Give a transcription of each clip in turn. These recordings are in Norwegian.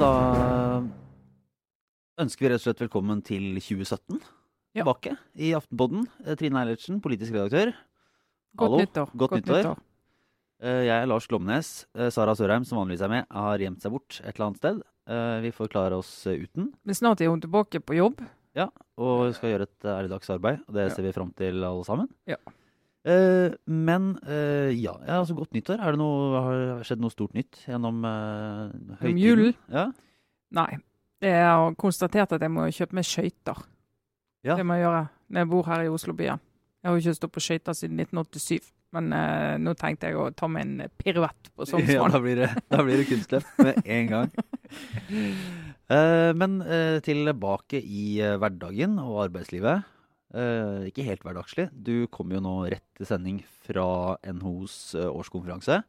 Da ønsker vi rett og slett velkommen til 2017. Ja. Tilbake i Aftenpodden. Eh, Trine Eilertsen, politisk redaktør. Godt Hallo. nyttår. Godt nyttår. Eh, Jeg er Lars Glomnes. Eh, Sara Sørheim, som vanligvis er med, har gjemt seg bort et eller annet sted. Vi får klare oss uten. Men snart er hun tilbake på jobb. Og skal gjøre et ærlig dagsarbeid. Og det Ja. ser vi fram til alle sammen. Ja. Eh, men uh, ja, altså godt nyttår. Er det noe, har det skjedd noe stort nytt gjennom uh, høytiden? julen? Ja. Nei. Jeg har konstatert at jeg må kjøpe meg skøyter. Ja. Det må jeg gjøre når jeg bor her i Oslo byen. Jeg har jo ikke stått på skøyter siden 1987. Men uh, nå tenkte jeg å ta meg en piruett på Ja, da blir det, da blir det kunstløp med en gang. Men tilbake i hverdagen og arbeidslivet. Eh, ikke helt hverdagslig. Du kommer jo nå rett til sending fra NHOs uh, årskonferanse.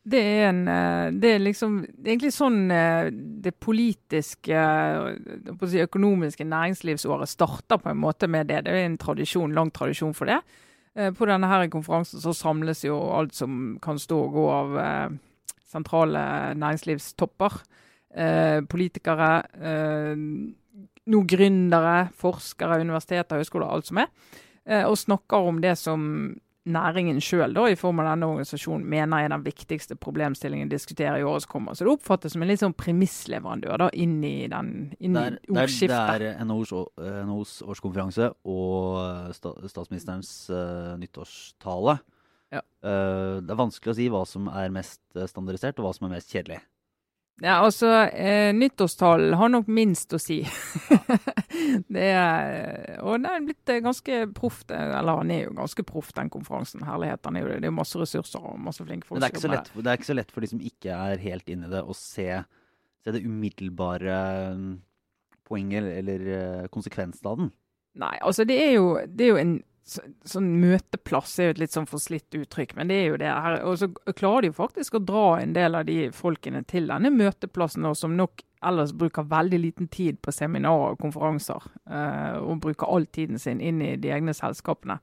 Det er en eh, Det er liksom egentlig sånn eh, det politiske eh, økonomiske næringslivsåret starter på en måte med det. Det er en tradisjon, lang tradisjon for det. Eh, På denne her konferansen så samles jo alt som kan stå og gå av eh, sentrale næringslivstopper. Eh, politikere, nå gründere, forskere, universiteter, høyskoler, alt som er. Eh, og snakker om det som næringen sjøl, i form av denne organisasjonen, mener er den viktigste problemstillingen å diskutere i året som kommer. Så det oppfattes som en litt sånn premissleverandør da, inn i, den, inn Det i ordskiftet. det er NHOs, NHOs årskonferanse og statsministerens uh, nyttårstale. Ja. Uh, det er vanskelig å si hva som er mest standardisert, og hva som er mest kjedelig. Ja, altså, eh, Nyttårstalen har nok minst å si. det er, og det er blitt eh, ganske proft. eh, Eller han er jo ganske proff, den konferansen. Herlighet. Han er jo, det Det er jo masse ressurser og masse flinke folk. Men det er, ikke så lett, det er ikke så lett for de som ikke er helt inne i det, å se, se det umiddelbare mm, poenget eller, eh, konsekvensen av den. Nei, altså det er jo, det er jo en så, sånn møteplass er jo et litt sånn forslitt uttrykk, men det er jo det her. Og så klarer de jo faktisk å dra en del av de folkene til denne møteplassen, og som nok ellers bruker veldig liten tid på seminarer og konferanser, eh, og bruker all tiden sin inn i de egne selskapene.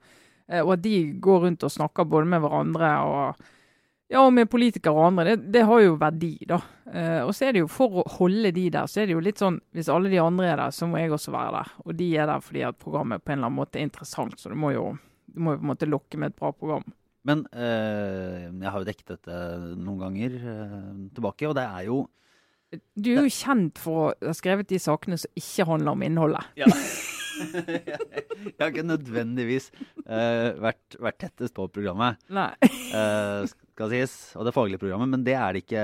Eh, og at de går rundt og snakker både med hverandre og ja, og med politikere og andre, det, det har jo verdi, da. Eh, og så er det jo for å holde de der, så er det jo litt sånn hvis alle de andre er der, så må jeg også være der. Og de er der fordi at programmet på en eller annen måte er interessant, så du må jo, du må jo på en måte lokke med et bra program. Men eh, jeg har jo dekket dette noen ganger eh, tilbake, og det er jo Du er jo kjent for å ha skrevet de sakene som ikke handler om innholdet. Ja. jeg har ikke nødvendigvis eh, vært, vært tettest på programmet, Nei. eh, skal sies, og det faglige programmet, men det er det ikke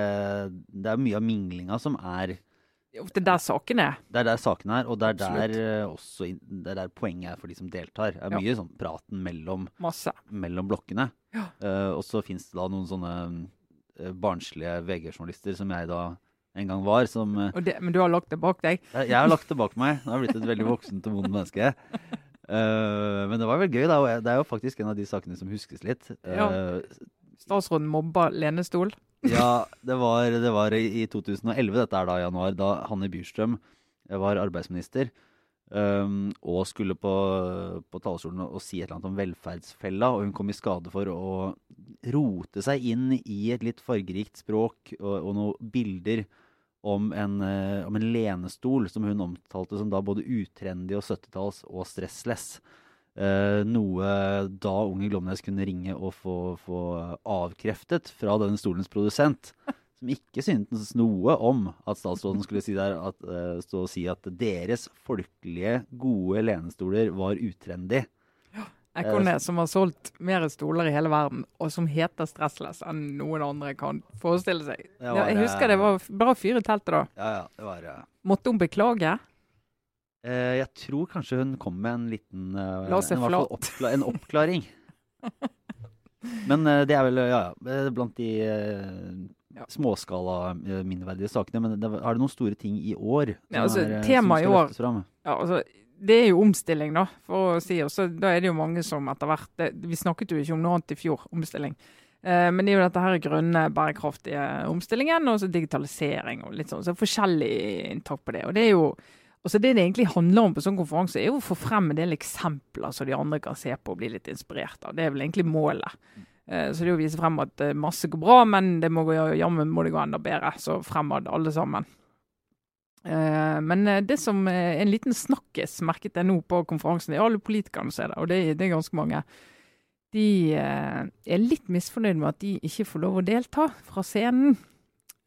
Det er mye av minglinga som er Det er der saken er. Det er der saken er, og det er der, eh, også, det er der poenget er for de som deltar. Det er Ja. mye sånn praten mellom, mellom blokkene. Ja. Uh, og så fins det da noen sånne eh, barnslige VG-journalister som jeg da en gang var, som det, men du har lagt det bak deg. jeg, jeg har lagt det bak meg. Jeg har blitt et veldig voksent og vondt menneske. Uh, men det var vel gøy, da. Og det er jo faktisk en av de sakene som huskes litt. Ja. Eh, Statsråden mobba lenestol. ja, det var, det var i, i 2011, dette er da januar, da Hanne Bjurstrøm var arbeidsminister. Um, og skulle på, på talerstolen og si et eller annet om velferdsfella, og hun kom i skade for å rote seg inn i et litt fargerikt språk og, og noen bilder om en, eh, om en lenestol som hun omtalte som da både utrendy og 70-talls og stressless. Eh, noe da unge Glomnes kunne ringe og få, få avkreftet fra denne stolens produsent. Som ikke syntes noe om at statsråden skulle si der at, eh, stå og si at deres folkelige, gode lenestoler var utrendy. Ekornes som har solgt mer stoler i hele verden, og som heter Stressless enn noen andre kan forestille seg. Ja, var, jeg husker det var bra fyr i teltet da. Ja, ja, det var eh, Måtte hun beklage? Eh, Jeg tror kanskje hun kom med en liten eh, La oss se en, i hvert fall flat. oppkla en oppklaring. Men eh, det er vel ja, ja, blant de eh, Ja. småskala eh, minneverdige sakene. Men det, er det noen store ting i år? som Ja, altså, er, eh, i skal år- løftes Fram? Ja, altså, det er jo omstilling, da, for å si. Og så da er det jo mange som etter hvert det, Vi snakket jo ikke om noe annet i fjor, omstilling. Eh, men det er jo dette her grønne, bærekraftige omstillingen, og så digitalisering og litt sånn. Så forskjellig inntak på det. Og det er jo altså Det det egentlig handler om på sånn konferanse, er jo å få frem en del eksempler som de andre kan se på og bli litt inspirert av. Det er vel egentlig målet. Eh, så det er å vise frem at eh, masse går bra, men det må jammen må det gå enda bedre. Så fremad alle sammen. Eh, men det som er en liten snakkis, merket jeg nå på konferansen, det er alle politikerne som er der, og det, det er ganske mange. De er litt misfornøyd med at de ikke får lov å delta fra scenen.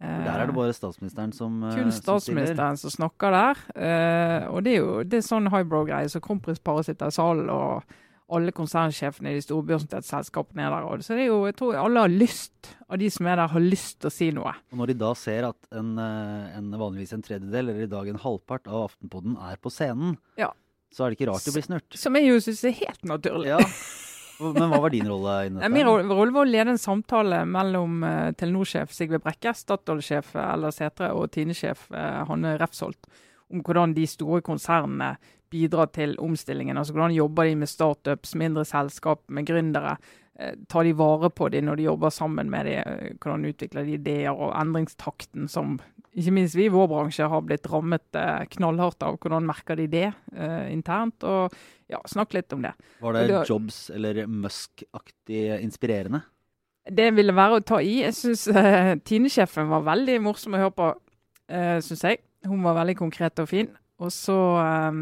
Der er det bare statsministeren som, eh, Kun statsministeren som snakker der. Eh, og det er jo det er sånn highbrow-greie. Så kronprinsparet sitter i salen, og alle konsernsjefene i de store børsnoterselskapene er der. Og så det er jo, jeg tror alle har lyst, av de som er der, har lyst til å si noe. Og når de da ser at en, eh, en vanligvis en tredjedel, eller i dag en halvpart av Aftenpodden er på scenen, Ja. så er det ikke rart de blir snurt. Som jeg jo syns er helt naturlig. Ja. Men hva var din rolle i dette? Min rolle var å lede en samtale mellom uh, Telenor-sjef Sigve Brekke, Statoil-sjef Ella Setre og Tine-sjef eh, Hanne Refsholt om hvordan de store konsernene bidrar til omstillingen. Altså Hvordan jobber de med startups, mindre selskap, med gründere. Eh, tar de vare på dem når de jobber sammen med dem? Eh, hvordan utvikler de ideer og endringstakten som ikke minst vi i vår bransje har blitt rammet eh, knallhardt av. Hvordan merker de det eh, internt? Og ja, snakk litt om det. Var det det- Jobs eller Musk-aktig inspirerende? Det ville være å ta i. Jeg syns eh, Tine-sjefen var veldig morsom å høre på, eh, syns jeg. Hun var veldig konkret og fin. Og så eh,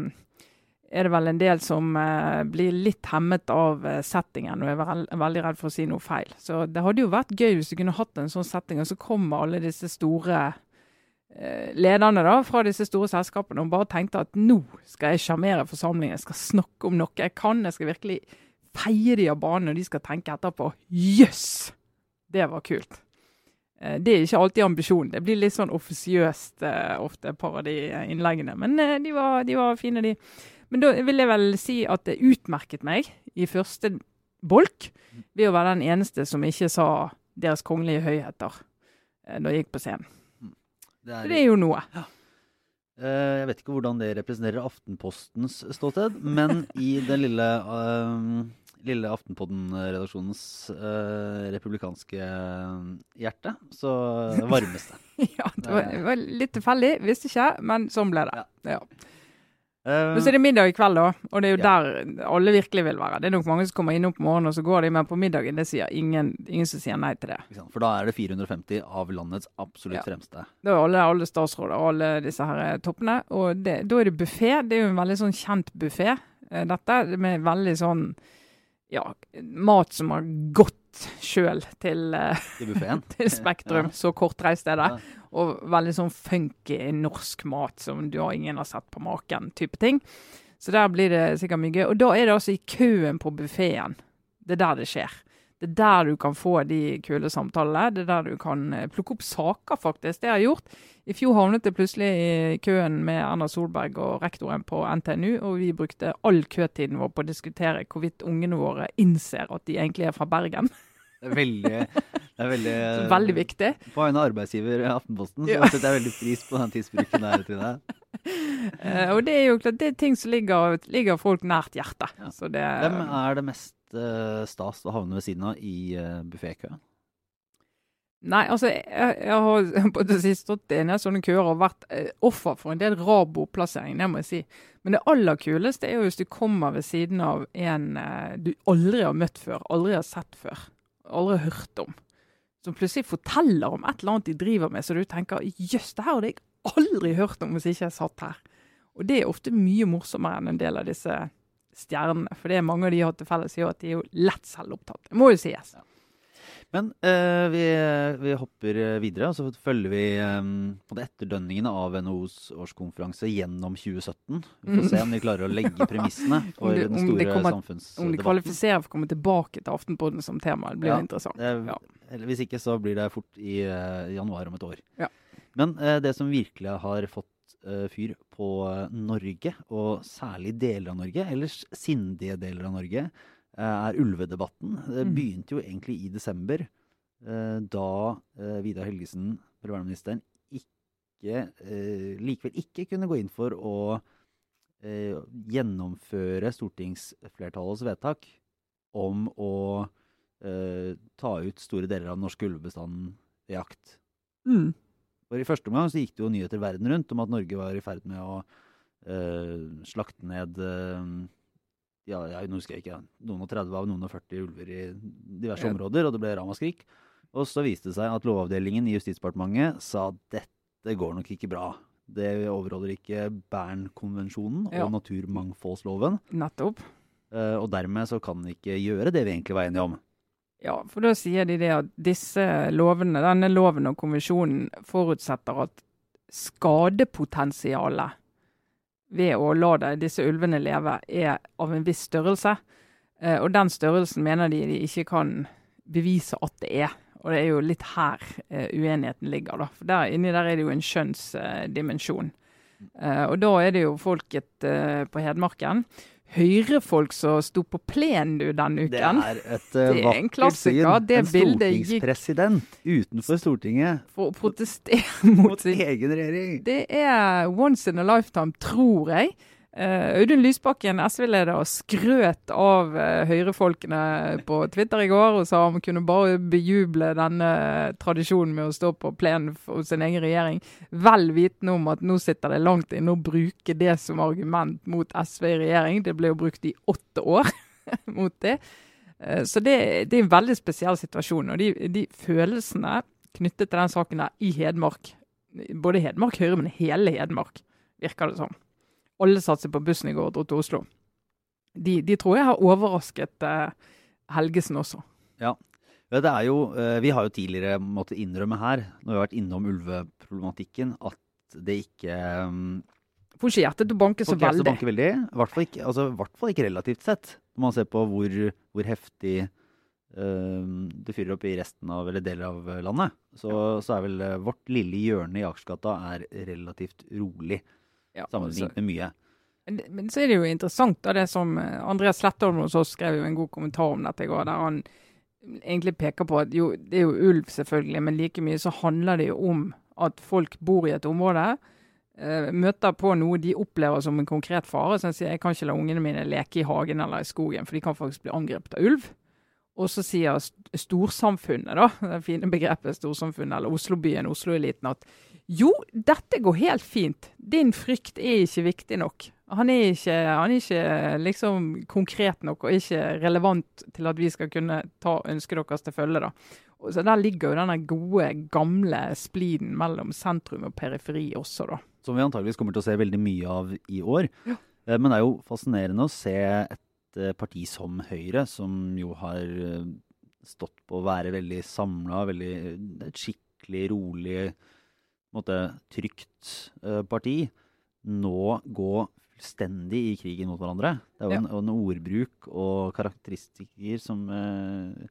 er det vel en del som eh, blir litt hemmet av eh, settingen og er veld, veldig redd for å si noe feil. Så det hadde jo vært gøy hvis du kunne hatt en sånn setting, og så kommer alle disse store lederne da, fra disse store selskapene og bare tenkte at nå skal jeg sjarmere forsamlingen, jeg skal snakke om noe jeg kan. Jeg skal virkelig feie de av banen, og de skal tenke etterpå jøss, det var kult. Eh, Det er ikke alltid ambisjonen. Det blir litt sånn offisiøst eh, ofte, par av de eh, innleggene. Men eh, de, var, de var fine, de. Men da vil jeg vel si at det utmerket meg i første bolk ved å være den eneste som ikke sa Deres Kongelige Høyheter eh, da jeg gikk på scenen. Det er, det er jo noe. eh, jeg vet ikke hvordan det representerer Aftenpostens ståsted, men i den lille, uh, lille Aftenpodden-redaksjonens uh, republikanske hjerte, så varmes det. ja, det var, det var litt tilfeldig, visste ikke, men sånn ble det. Ja. Eh, Men så er det middag i kveld, da. Og det er jo Ja. der alle virkelig vil være. Det er nok mange som kommer innom på morgenen, og så går de, men på middagen det sier ingen, ingen som sier nei til det. for da er det 450 av landets absolutt Ja. fremste. Det er alle, alle statsråder og alle disse her eh, toppene. Og det, da er det buffé. Det er jo en veldig sånn kjent buffé, eh, dette. Med veldig sånn ja, mat som har gått sjøl til, eh, til Spektrum. Så kortreist er det. Og veldig sånn funky norsk mat som du har ingen har sett på maken, type ting. Så der blir det sikkert mye gøy. Og da er det altså i køen på buffeen. Det er der det skjer. Det er der du kan få de kule samtalene. Det er der du kan eh, plukke opp saker, faktisk. Det har jeg gjort. I fjor havnet jeg plutselig i køen med Erna Solberg og rektoren på NTNU, og vi brukte all køtiden vår på å diskutere hvorvidt ungene våre innser at de egentlig er fra Bergen. Det er veldig, det er veldig, Veldig viktig. På vegne av arbeidsgiver Aftenposten så Ja. setter jeg veldig pris på den tidsbruken der. Trine. uh, og det er jo klart, det er ting som ligger, ligger folk nært hjertet. Ja. Så det, Hvem er det mest eh, stas å havne ved siden av i uh, buffékøen? Nei, altså, jeg, jeg har på det siste stått i en del sånne køer og vært eh, offer for en del rabo-plassering, det må jeg si. Men det aller kuleste er jo hvis du kommer ved siden av en du aldri har møtt før, aldri har sett før, aldri har hørt om. Som plutselig forteller om et eller annet de driver med, så du tenker jøss, det her hadde jeg aldri hørt om hvis ikke jeg satt her. Og det er ofte mye morsommere enn en del av disse stjernene. For det er mange av de har til felles i at de er jo lett selvopptatt. Det må jo sies. Men eh, vi, vi hopper eh, videre, og så følger vi um, på det etterdønningene av NHOs årskonferanse gjennom 2017. Vi får se om de klarer å legge premissene for det- den store kommer- Om de kvalifiserer for å komme tilbake til Aftenpodden som tema. Det blir Ja, interessant. Ja. Hvis ikke, så blir det fort i uh, januar om et år. Ja. Men eh, det som virkelig har fått eh, fyr på eh, Norge, og særlig deler av Norge, ellers sindige deler av Norge, eh, er ulvedebatten. Det Mm. begynte jo egentlig i desember, eh, da eh, Vidar Helgesen, premierministeren, ikke, eh, likevel ikke kunne gå inn for å eh, gjennomføre stortingsflertallets vedtak om å eh, ta ut store deler av den norske ulvebestanden ved jakt. Mm. For I første omgang så gikk det jo nyheter verden rundt om at Norge var i ferd med å eh, slakte ned eh, ja, jeg husker jeg ikke, noen og 30 av noen og 40 ulver i diverse Ja. områder, og det ble ramaskrik. Og så viste det seg at Lovavdelingen i Justisdepartementet sa at dette går nok ikke bra. Det overholder ikke Bernkonvensjonen Ja. og naturmangfoldsloven. Nettopp. Uh, Og dermed så kan vi ikke gjøre det vi egentlig var enige om. Ja, for da sier de det at disse lovene, denne loven og konvensjonen forutsetter at skadepotensialet ved å la disse ulvene leve er av en viss størrelse. Eh, og den størrelsen mener de de ikke kan bevise at det er. Og det er jo litt her eh, uenigheten ligger, da. For der inni der er det jo en skjønnsdimensjon. Eh, og da er det jo folket på Hedmarken. Høyrefolk som sto på plenen denne Det uken. er et Det uh, er en vakkert klassiker. syn. Det en stortingspresident gikk- utenfor Stortinget for å protestere mot mot sin egen regjering. Det er once in a lifetime, tror jeg. Eh, Audun Lysbakken, SV-leder, skrøt av uh, høyrefolkene på Twitter i går og sa han kunne bare bejuble denne tradisjonen med å stå på plenen hos sin egen regjering, vel vitende om at nå sitter det langt inne å bruke det som argument mot SV i regjering. Det ble jo brukt i åtte år mot det. Uh, så det, det er en veldig spesiell situasjon. Og de, de følelsene knyttet til den saken der i Hedmark, både Hedmark Høyre, men hele Hedmark, virker det som. Alle satte seg på bussen i går og dro til Oslo. De, de tror jeg har overrasket eh, Helgesen også. Ja, det er jo, eh, Vi har jo tidligere måttet innrømme her, når vi har vært innom ulveproblematikken, at det ikke um, Får ikke hjertet til å banke så veldig. banke veldig. I hvert fall ikke, altså, hvert fall ikke relativt sett. Når man ser på hvor, hvor heftig um, det fyrer opp i resten av, eller deler av landet, så, så er vel vårt lille hjørne i Akersgata er relativt rolig Ja, sammenlignet med mye. Men, men så er det jo interessant, da, det som eh, Andreas Slettholm hos oss skrev jo en god kommentar om dette i går, der han egentlig peker på at jo, det er jo ulv selvfølgelig, men like mye så handler det jo om at folk bor i et område, eh, møter på noe de opplever som en konkret fare. Så han sier jeg kan ikke la ungene mine leke i hagen eller i skogen, for de kan faktisk bli angrepet av ulv. Og så sier storsamfunnet, da, det fine begrepet storsamfunnet, eller Oslobyen, Oslo-eliten, at jo, dette går helt fint. Din frykt er ikke viktig nok. Han er ikke, han er ikke liksom konkret nok og ikke relevant til at vi skal kunne ta ønsket deres til følge. da. Og så Der ligger jo denne gode, gamle spliden mellom sentrum og periferi også, da. Som vi antageligvis kommer til å se veldig mye av i år. Ja. Eh, Men det er jo fascinerende å se et eh, parti som Høyre, som jo har eh, stått på å være veldig samla, veldig et skikkelig rolig, måte trygt eh, parti, nå gå fullstendig i krigen mot hverandre. Det er jo Ja. en, en ordbruk og karakteristikker som, eh,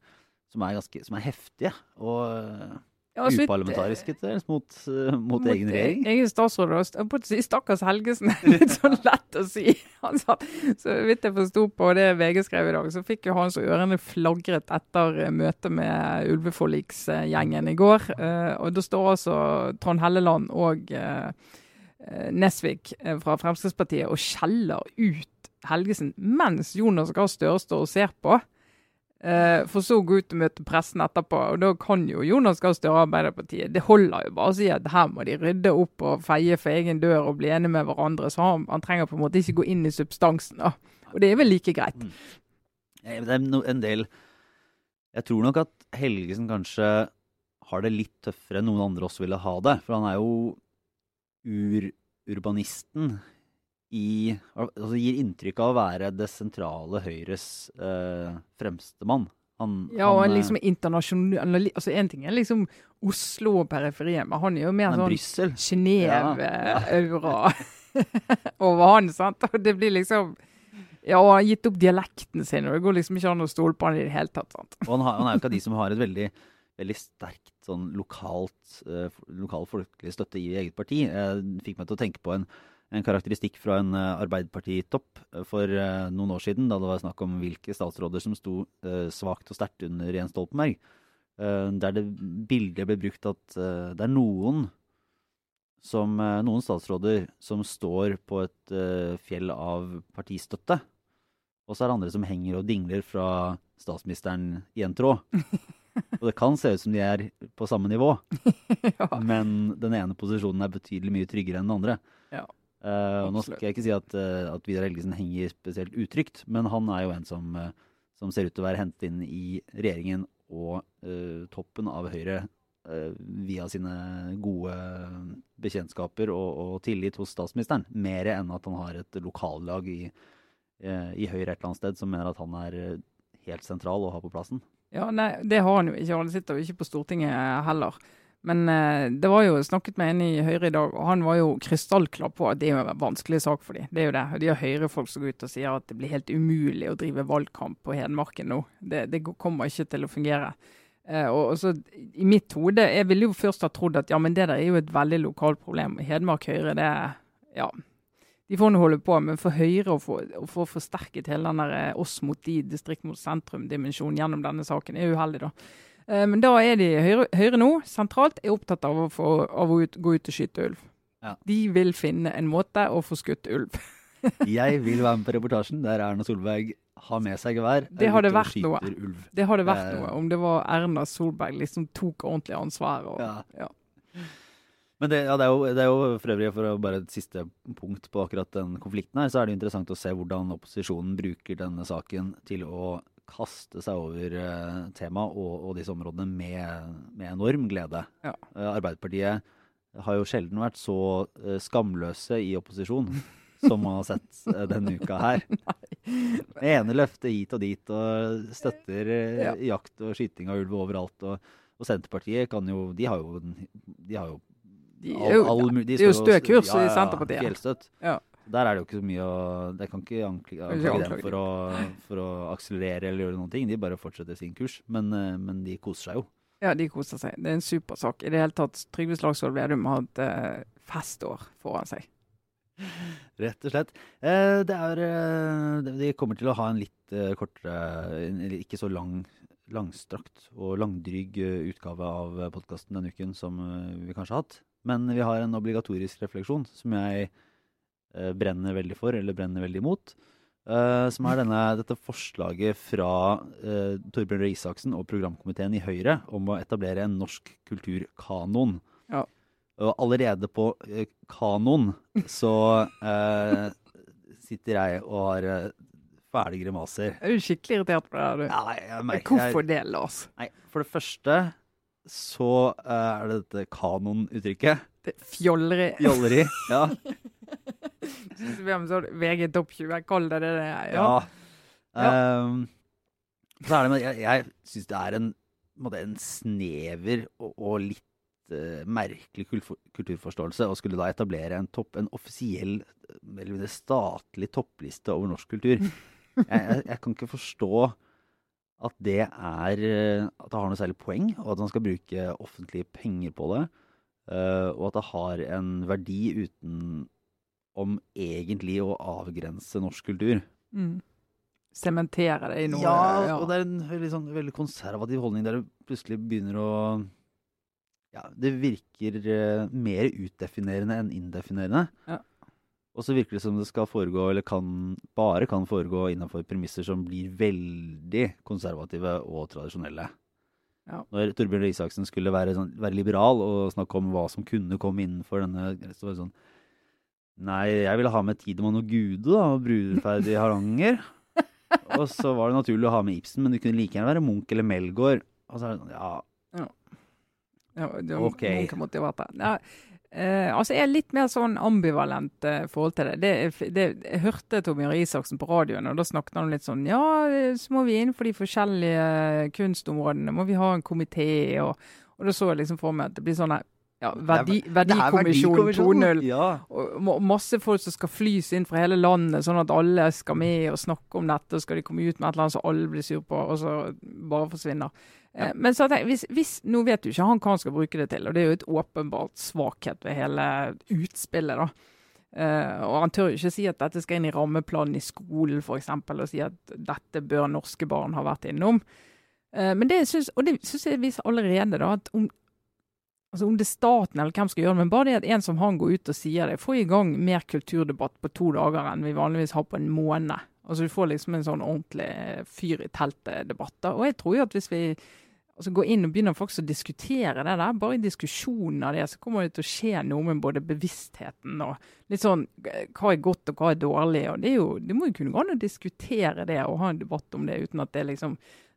som, er, ganske, som er heftige. Og eh, Ja, så vidt- uparlamentariske mot, eh, mot, egen eh, regjering. Egen statsråd. og si Stakkars Helgesen. Litt sånn lett å si. Han sa, så vidt jeg forsto på det VG skrev i dag, så fikk jo han så ørene flagret etter eh, møtet med ulveforliksgjengen i går. Eh, og da står altså Trond Helleland og eh, eh, Nesvik eh, fra Fremskrittspartiet og skjeller ut Helgesen mens Jonas Gahr Støre står og ser på. Eh, for så å gå ut og møte pressen etterpå. Og da kan jo Jonas Gahr Støre Arbeiderpartiet Det holder jo bare å si at her må de rydde opp og feie for egen dør og bli enige med hverandre. Så han, han trenger på en måte ikke gå inn i substansen. da. Og det er vel like greit. Mm. Det er en del Jeg tror nok at Helgesen kanskje har det litt tøffere enn noen andre også ville ha det. For han er jo ururbanisten i Altså gir inntrykk av å være det sentrale Høyres eh, fremste mann. Han, Ja, og han, eh, liksom internasjonal altså En ting er liksom Oslo og periferien, men han er jo mer er sånn. Genéve-aura over han. sant? Og det blir liksom Ja, og han har gitt opp dialekten sin, og det går liksom ikke an å stole på han i det hele tatt. sant? Og han, har, han er jo ikke av de som har et veldig, veldig sterkt sånn lokalt, eh, lokal folkelig støtte i eget parti. Jeg fikk meg til å tenke på en, en karakteristikk fra en eh, Arbeiderpartitopp eh, for eh, noen år siden, da det var snakk om hvilke statsråder som sto svakt og sterkt under Jens Stoltenberg. Der det bildet ble brukt at det er noen som, noen statsråder som står på et fjell av partistøtte. Og så er det andre som henger og dingler fra statsministeren i en tråd. Og det kan se ut som de er på samme nivå, ja. men den ene posisjonen er betydelig mye tryggere enn den andre. Ja. Og nå skal jeg ikke si at, uh, at Vidar Helgesen henger spesielt utrygt, men han er jo en som, uh, som ser ut til å være hentet inn i regjeringen og toppen av Høyre via sine gode bekjentskaper og, og tillit hos statsministeren. Mer enn at han har et lokallag i, i Høyre et eller annet sted som mener at han er helt sentral å ha på plassen. Ja, nei, Det har han jo ikke. Han sitter jo ikke på Stortinget heller. Men eh, det var jo snakket med en i Høyre i dag, og han var jo krystallklar på at det er jo en vanskelig sak for dem. Det er jo det. De har Høyre-folk som går ut og sier at det blir helt umulig å drive valgkamp på Hedmarken nå. Det, det kommer ikke til å fungere. Eh, og, så I mitt hode Jeg ville jo først ha trodd at ja, men det der er jo et veldig lokalt problem. Hedmark Høyre, det Ja. De får nå holde på, men for Høyre å få, å få forsterket hele den der eh, oss mot de, distrikt mot sentrum-dimensjonen gjennom denne saken, er uheldig, da. Eh, Men da er de Høyre, Høyre nå, sentralt, er opptatt av å, få, av å ut, gå ut og skyte ulv. Ja. De vil finne en måte å få skutt ulv. Jeg vil være med på reportasjen der Erna Solberg har med seg gevær. Det hadde og vært noe. Ulv. Det hadde vært noe om det var Erna Solberg liksom tok ordentlig ansvar. Og, Ja. ja. Men det, ja, det, er jo, det er jo for øvrig for bare et siste punkt på akkurat den konflikten her, så er det interessant å se hvordan opposisjonen bruker denne saken til å kaste seg over uh, temaet og, og disse områdene med, med enorm glede. Ja. Uh, Arbeiderpartiet har jo sjelden vært så uh, skamløse i opposisjon som man har sett denne uka her. Det ene løftet hit og dit, og støtter Ja. jakt og skyting av ulv overalt. Og, og Senterpartiet kan jo De har jo, de har jo all- all de det er jo stø kurs ja, i ja, Senterpartiet. Fjellstøtt. Ja. Der er det jo ikke så mye å Jeg kan ikke ankl- anklage dem for å, for å akselerere eller gjøre noen ting. De bare fortsetter sin kurs. Men, eh, men de koser seg jo. ja, de koser seg. Det er en super sak. I det hele tatt, Trygve Slagsvold Vedum har et eh, festår foran seg. Rett og slett. Eh, det er eh, De kommer til å ha en litt eh, kortere, ikke så lang, langstrakt og langdryg eh, utgave av podkasten denne uken som eh, vi kanskje har hatt. Men vi har en obligatorisk refleksjon som jeg brenner veldig for, eller brenner veldig imot. eh, som er denne, dette forslaget fra uh, Torbjørn Røe Isaksen og programkomiteen i Høyre om å etablere en norsk kulturkanon. Ja. Og allerede på eh, kanon så eh, sitter jeg og har eh, fæle grimaser. Er du skikkelig irritert på det? her, du? Ja, jeg, merker Hvorfor det, Lars? Nei, for det første så eh, er det dette kanonuttrykket. Det fjolleri. fjolleri. Ja. Synes så VG topp 20, kall det det det er. ja. Ja. Um, så er det med Jeg, jeg syns det er en, en snever og, og litt eh, merkelig kulturforståelse å skulle da etablere en, topp, en offisiell, eller statlig toppliste over norsk kultur. Jeg, jeg, jeg kan ikke forstå at det er eh, At det har noe særlig poeng, og at man skal bruke offentlige penger på det. eh, og at det har en verdi utenom egentlig å avgrense norsk kultur. Mm. Sementere det i noe. Ja, og det er en veldig, sånn, veldig konservativ holdning der det plutselig begynner å Ja, det virker eh, mer utdefinerende enn indefinerende. Ja. Og så virker det som det skal foregå, eller kan, bare kan foregå innenfor premisser som blir veldig konservative og tradisjonelle. Ja. Når Torbjørn Røe Isaksen skulle være, sånn, være liberal og snakke om hva som kunne komme innenfor denne så var det sånn Nei, jeg ville ha med Tidemann og Gude da, og brudeferd i Hardanger. Og så var det naturlig å ha med Ibsen, men det kunne like gjerne være Munch eller Melgaard. Og så er det sånn, ja, Ja, det, Ok. Munch måtte jo vært der. Ja, eh, altså, jeg er litt mer sånn ambivalent eh, forhold til det. det, det jeg hørte Torbjørn Isaksen på radioen, og da snakket han litt sånn Ja, eh, så må vi innenfor de forskjellige kunstområdene må vi ha en komité, og, og da så jeg liksom for meg at det blir sånn her, ja, verdi, er Verdikommisjon verdikommisjon. 2.0. Ja. Masse folk som skal flys inn fra hele landet, sånn at alle skal med og snakke om dette. og skal de komme ut med et eller annet som alle blir sur på, og så bare forsvinner. Eh, Men så tenk, hvis, hvis, nå vet jo ikke han hva han skal bruke det til, og det er jo et åpenbart svakhet ved hele utspillet. da. Uh, og han tør jo ikke si at dette skal inn i rammeplanen i skolen f.eks., og si at dette bør norske barn ha vært innom. Uh, men det synes, og det syns jeg viser allerede da, at om, altså om det er staten eller hvem skal gjøre det, men bare det at en som han går ut og sier det, får i gang mer kulturdebatt på to dager enn vi vanligvis har på en måned. Altså Du får liksom en sånn ordentlig fyr i teltet-debatt. Og jeg tror jo at hvis vi Altså går inn og begynner faktisk å diskutere det der. Bare i diskusjonen av det så kommer det til å skje noe med både bevisstheten og litt sånn hva er godt og hva er dårlig. og Det, er jo, det må jo kunne gå an å diskutere det og ha en debatt om det uten at det liksom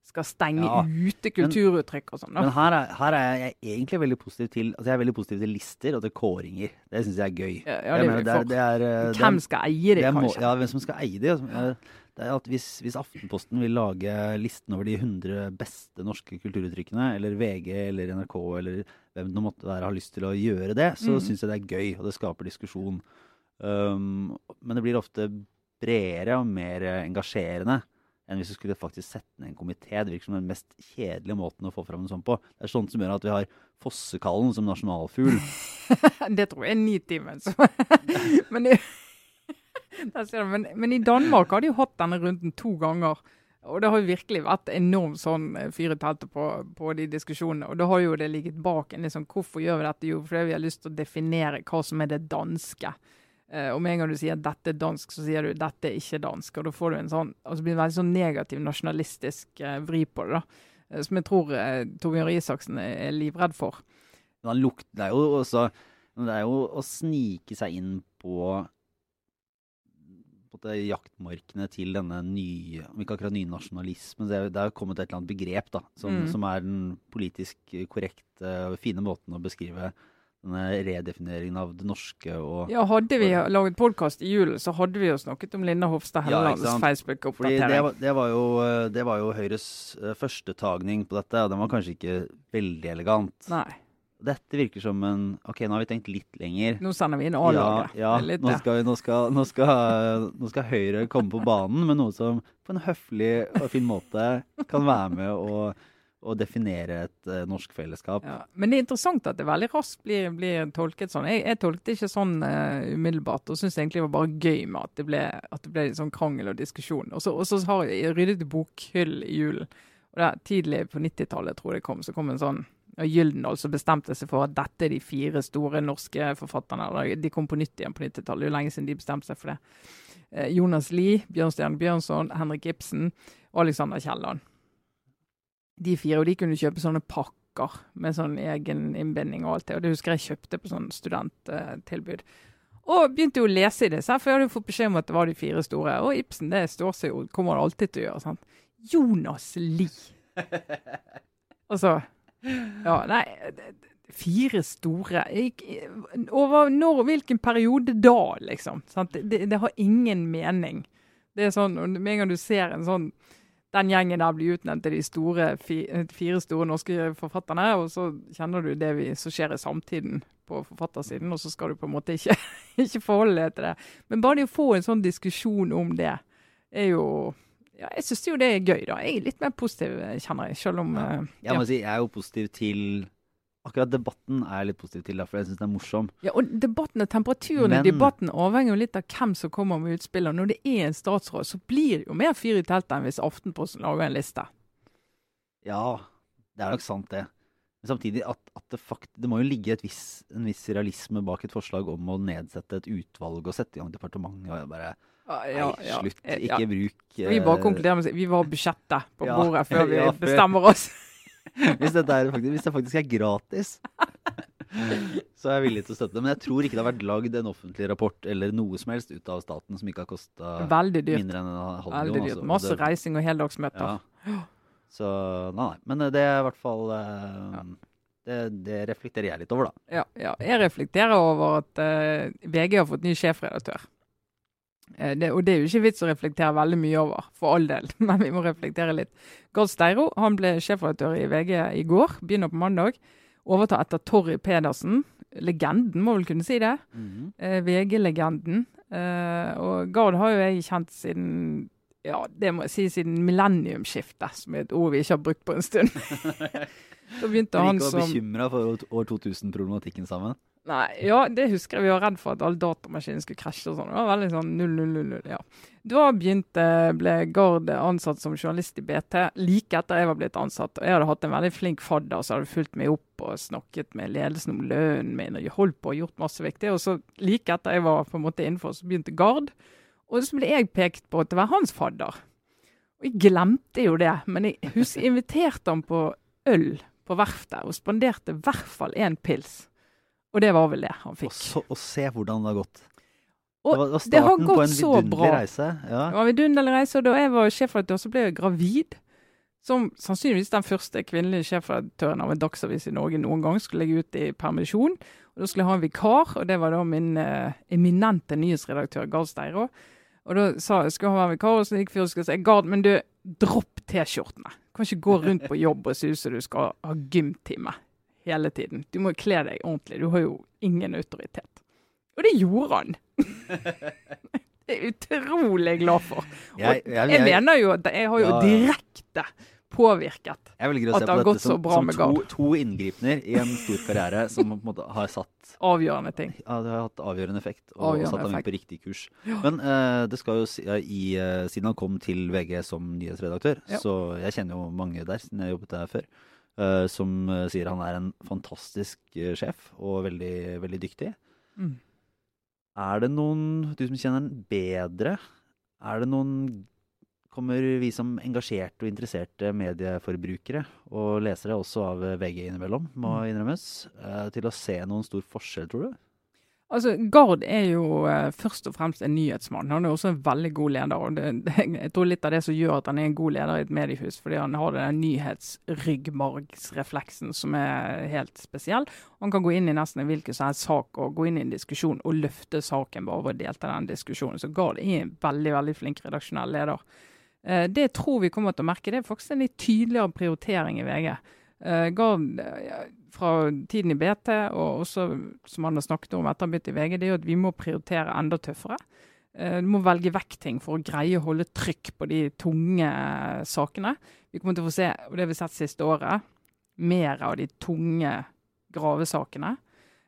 skal stenge Ja, ute kulturuttrykk og sånn. Men her er, her er jeg egentlig veldig positiv til altså jeg er veldig positiv til lister og til kåringer. Det syns jeg er gøy. Ja, ja, det mener, det er, det er, eh, det er- Hvem skal eie det, må- kanskje? Ja, hvem som skal eie det. altså, Det er at hvis, hvis Aftenposten vil lage listen over de 100 beste norske kulturuttrykkene, eller VG eller NRK eller hvem det måtte være har lyst til å gjøre det, så Mm. syns jeg det er gøy, og det skaper diskusjon. Um, men det blir ofte bredere og mer engasjerende enn hvis du skulle faktisk sette ned en komité. Det virker som den mest kjedelige måten å få fram en sånn på. Det er sånt som gjør at vi har fossekallen som nasjonalfugl. Det tror jeg er Nitimen. så- men, men, men i Danmark har de jo hatt denne runden to ganger. Og det har jo virkelig vært enormt sånn eh, fyr i teltet på, på de diskusjonene. Og da har jo det ligget bak en liksom, hvorfor gjør vi dette? Jo, fordi vi har lyst til å definere hva som er det danske. Eh, og med en gang du sier dette er dansk, så sier du dette er ikke dansk. Og da får du en sånn, altså blir det en veldig sånn negativ nasjonalistisk eh, vri på det. da. Eh, som jeg tror eh, Torbjørn Røe Isaksen er, er livredd for. Han lukter det, er jo også, det er jo å snike seg inn på, på jaktmarkene til denne nye Om ikke akkurat nynasjonalismen, det det er jo kommet et eller annet begrep da, som, Mm. som er den politisk korrekte og fine måten å beskrive denne redefineringen av det norske og Ja, hadde vi laget podkast i julen, så hadde vi jo snakket om Linda Hofstad Hellelands ja, Facebook-oppdatering. Det, det, eh, det var jo Høyres eh, første tagning på dette, og den var kanskje ikke veldig elegant. Nei. Dette virker som en Ok, nå har vi tenkt litt lenger. Nå sender vi inn A-laget. Ja, ja. Nå, skal, vi- nå, skal, nå, skal, nå skal Høyre komme på banen med noe som på en høflig og fin måte kan være med å, å definere et uh, norsk fellesskap. Ja. Men det er interessant at det veldig raskt blir, blir tolket sånn. Jeg, jeg tolket det ikke sånn uh, umiddelbart, og syntes egentlig det var bare gøy med at det ble, at det ble sånn krangel og diskusjon. Og så, har jeg ryddet bokhyll i julen. Og det er Tidlig på 90-tallet tror jeg det kom, så kom en sånn og Gyldendal som bestemte seg for at dette er de fire store norske forfatterne. De kom på nytt igjen på 90-tallet. Det er lenge siden de bestemte seg for det. Eh, Jonas Lie, Bjørnstjerne Bjørnson, Henrik Ibsen og Alexander Kielland. De fire, og de kunne kjøpe sånne pakker med sånn egen innbinding og alt det. Og det husker jeg kjøpte på sånn studenttilbud. Og begynte jo å lese i disse, for jeg hadde jo fått beskjed om at det var de fire store. Og Ibsen det står seg jo, kommer det alltid til å gjøre. sant? Jonas Lie. så, Ja, nei Fire store jeg, Over når, hvilken periode da, liksom? Sant? Det, det, det har ingen mening. Det er sånn, Med en gang du ser en sånn den gjengen der blir utnevnt til de store, fire store norske forfatterne, og så kjenner du det vi, som skjer i samtiden på forfattersiden, og så skal du på en måte ikke, ikke forholde deg til det. Men bare det å få en sånn diskusjon om det, er jo ja, Jeg syns jo det er gøy, da. Jeg er litt mer positiv, kjenner jeg, selv om ja. Jeg må si, jeg er jo positiv til Akkurat debatten er jeg litt positiv til, for jeg syns den er morsom. Ja, og debatten, Temperaturen i debatten avhenger jo litt av hvem som kommer med utspill. og Når det er en statsråd, så blir det jo mer fyr i teltet enn hvis Aftenposten lager en liste. Ja, det er nok sant, det. Men samtidig at, at det fakt det må jo ligge et viss, en viss realisme bak et forslag om å nedsette et utvalg og sette i gang departementet. Og jeg bare Nei, slutt. Eh, Ikke bruk bruk Vi bare eh, konkluderer med å si vi var budsjettet på Ja, bordet før vi ja, bestemmer oss. Hvis, er faktisk, hvis det faktisk er gratis, så er jeg villig til å støtte det. Men jeg tror ikke det har vært lagd en offentlig rapport eller noe som helst ut av staten som ikke har kosta mindre enn en halv Veldig dyrt. altså. Masse reising og heldagsmøter. Ja. Så nei, nei. Men det er i hvert fall eh, det, det reflekterer jeg litt over, da. Ja, ja. Jeg reflekterer over at eh, VG har fått ny sjefredaktør. Eh, det, og det er jo ikke vits å reflektere veldig mye over, for all del, men vi må reflektere litt. Gard Steiro han ble sjefredaktør i VG i går, begynner på mandag. Overtar etter Torry Pedersen. Legenden, må vel kunne si det. Eh, VG-legenden. Eh, og Gard har jo jeg kjent siden ja, det må jeg si siden millenniumsskiftet, som er et ord vi ikke har brukt på en stund. da begynte han han Vi var og bekymra for år 2000-problematikken sammen? Nei, ja, det husker jeg. Vi var redd for at alle datamaskinene skulle krasje og sånn. Det var veldig sånn 000, ja. Da begynte, ble Gard ansatt som journalist i BT like etter jeg var blitt ansatt. Og jeg hadde hatt en veldig flink fadder som hadde fulgt meg opp og snakket med ledelsen om lønnen min. og holdt på og gjort masse viktig. Og så like etter jeg var på en måte innenfor, så begynte Gard. Og så ble jeg pekt på at det var hans fadder. Og jeg glemte jo det, men jeg husker jeg inviterte han på øl på verftet og spanderte i hvert fall én pils. Og det var vel det han Og, fikk. så, og se hvordan det har gått. Og det var, var det har starten på gått en så vidunderlig bra. reise. Ja. Det var en vidunderlig reise, og da jeg var sjefredaktør, så ble jeg gravid. Som sannsynligvis den første kvinnelige sjefredaktøren av en dagsavis i Norge noen gang skulle legge ut i permisjon. Og Da skulle jeg ha en vikar, og det var da min eh, eminente nyhetsredaktør Gahr Steiro. Og da sa jeg skal ha en vikar, og så gikk fyren og si Gard, men du, dropp T-skjortene. Du kan ikke gå rundt på jobb og se ut som du skal ha gymtime hele tiden. Du må kle deg ordentlig. Du har jo ingen autoritet. Og det gjorde han. det er jeg utrolig glad for. Og Jeg, jeg, jeg jeg, mener jo at jeg har jo Ja, ja. direkte påvirket. at det på har gått så som, bra som med to, Gard. to inngripener i en stor karriere som på en måte har satt Avgjørende ting. Ja, det har hatt avgjørende effekt og Avgjørende satt ham effekt. på riktig kurs. Men uh, det skal jo si, uh, i, uh, siden han kom til VG som nyhetsredaktør, Ja. så jeg kjenner jo mange der siden jeg jobbet der før, som eh, sier han er en fantastisk eh, sjef og veldig, veldig dyktig. Mm. Er det noen, du som kjenner han bedre, er det noen Kommer vi som engasjerte og interesserte medieforbrukere og lesere også av VG innimellom, må Mm. innrømmes, eh, til å se noen stor forskjell, tror du? Altså, Gard er jo eh, først og fremst en nyhetsmann. Han er også en veldig god leder. og det, det, Jeg tror litt av det som gjør at han er en god leder i et mediehus, fordi han har den nyhetsryggmargsrefleksen som er helt spesiell. Han kan gå inn i nesten hvilken som helst sak og gå inn i en diskusjon og løfte saken bare ved å delta i den diskusjonen. Så Gard er en veldig veldig flink redaksjonell leder. Eh, Det tror vi kommer til å merke, det er faktisk en litt tydeligere prioritering i VG. Eh, Gard, eh, fra tiden i BT, og også som han har snakket om etter han begynte i VG, det er jo at vi må prioritere enda tøffere. Eh, Du må velge vekk ting for å greie å holde trykk på de tunge eh, sakene. Vi kommer til å få se, og det har vi sett siste året, mer av de tunge gravesakene.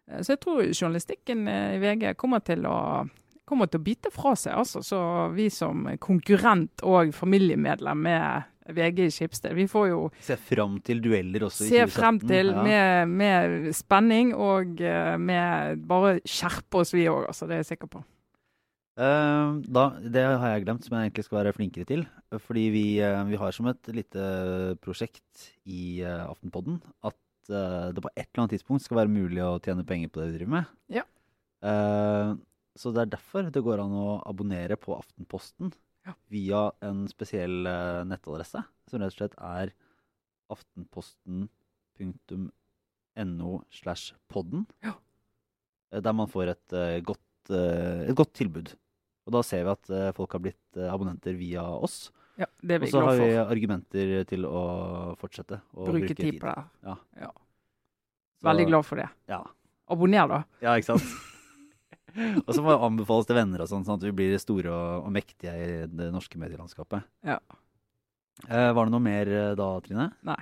Eh, Så jeg tror journalistikken i VG kommer til å kommer til å bite fra seg. altså. Så vi som konkurrent og familiemedlem med VG i Skipsted, vi får jo Se fram til dueller også i 2017. se 2017. frem til ja. med, med spenning og eh, med bare skjerpe oss, vi òg. Altså, det er jeg sikker på. Uh, da, det har jeg glemt, som jeg egentlig skal være flinkere til. Fordi vi, uh, vi har som et lite prosjekt i uh, Aftenpodden at det på et eller annet tidspunkt skal være mulig å tjene penger på det vi driver med. Ja. Så det er derfor det går an å abonnere på Aftenposten. Via en spesiell eh, nettadresse, som rett og slett er aftenposten.no slash podden. Ja. Eh, Der man får et, eh, godt, et godt tilbud. Og da ser vi at folk har blitt abonnenter via oss. Ja, Det er Og så har vi argumenter til å fortsette. å Bruke tid på det. Ja. Veldig glad for det. Ja. Abonner, da. Ja, ikke sant? og så må det anbefales til venner, og sånn, sånn at vi blir store og, og mektige i det norske medielandskapet. Ja. Eh, var det noe mer eh, da, Trine? Nei.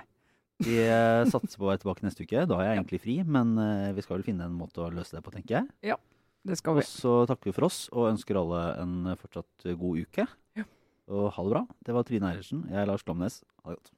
Vi eh, satser på å være tilbake neste uke. Da er jeg egentlig fri, men eh, vi skal vel finne en måte å løse det på, tenker jeg. Ja, Det skal vi. Og så takker vi for oss og ønsker alle en fortsatt god uke. Ja. Og ha det bra. Det var Trine Eilertsen. Jeg er Lars Glomnes. Ha det godt.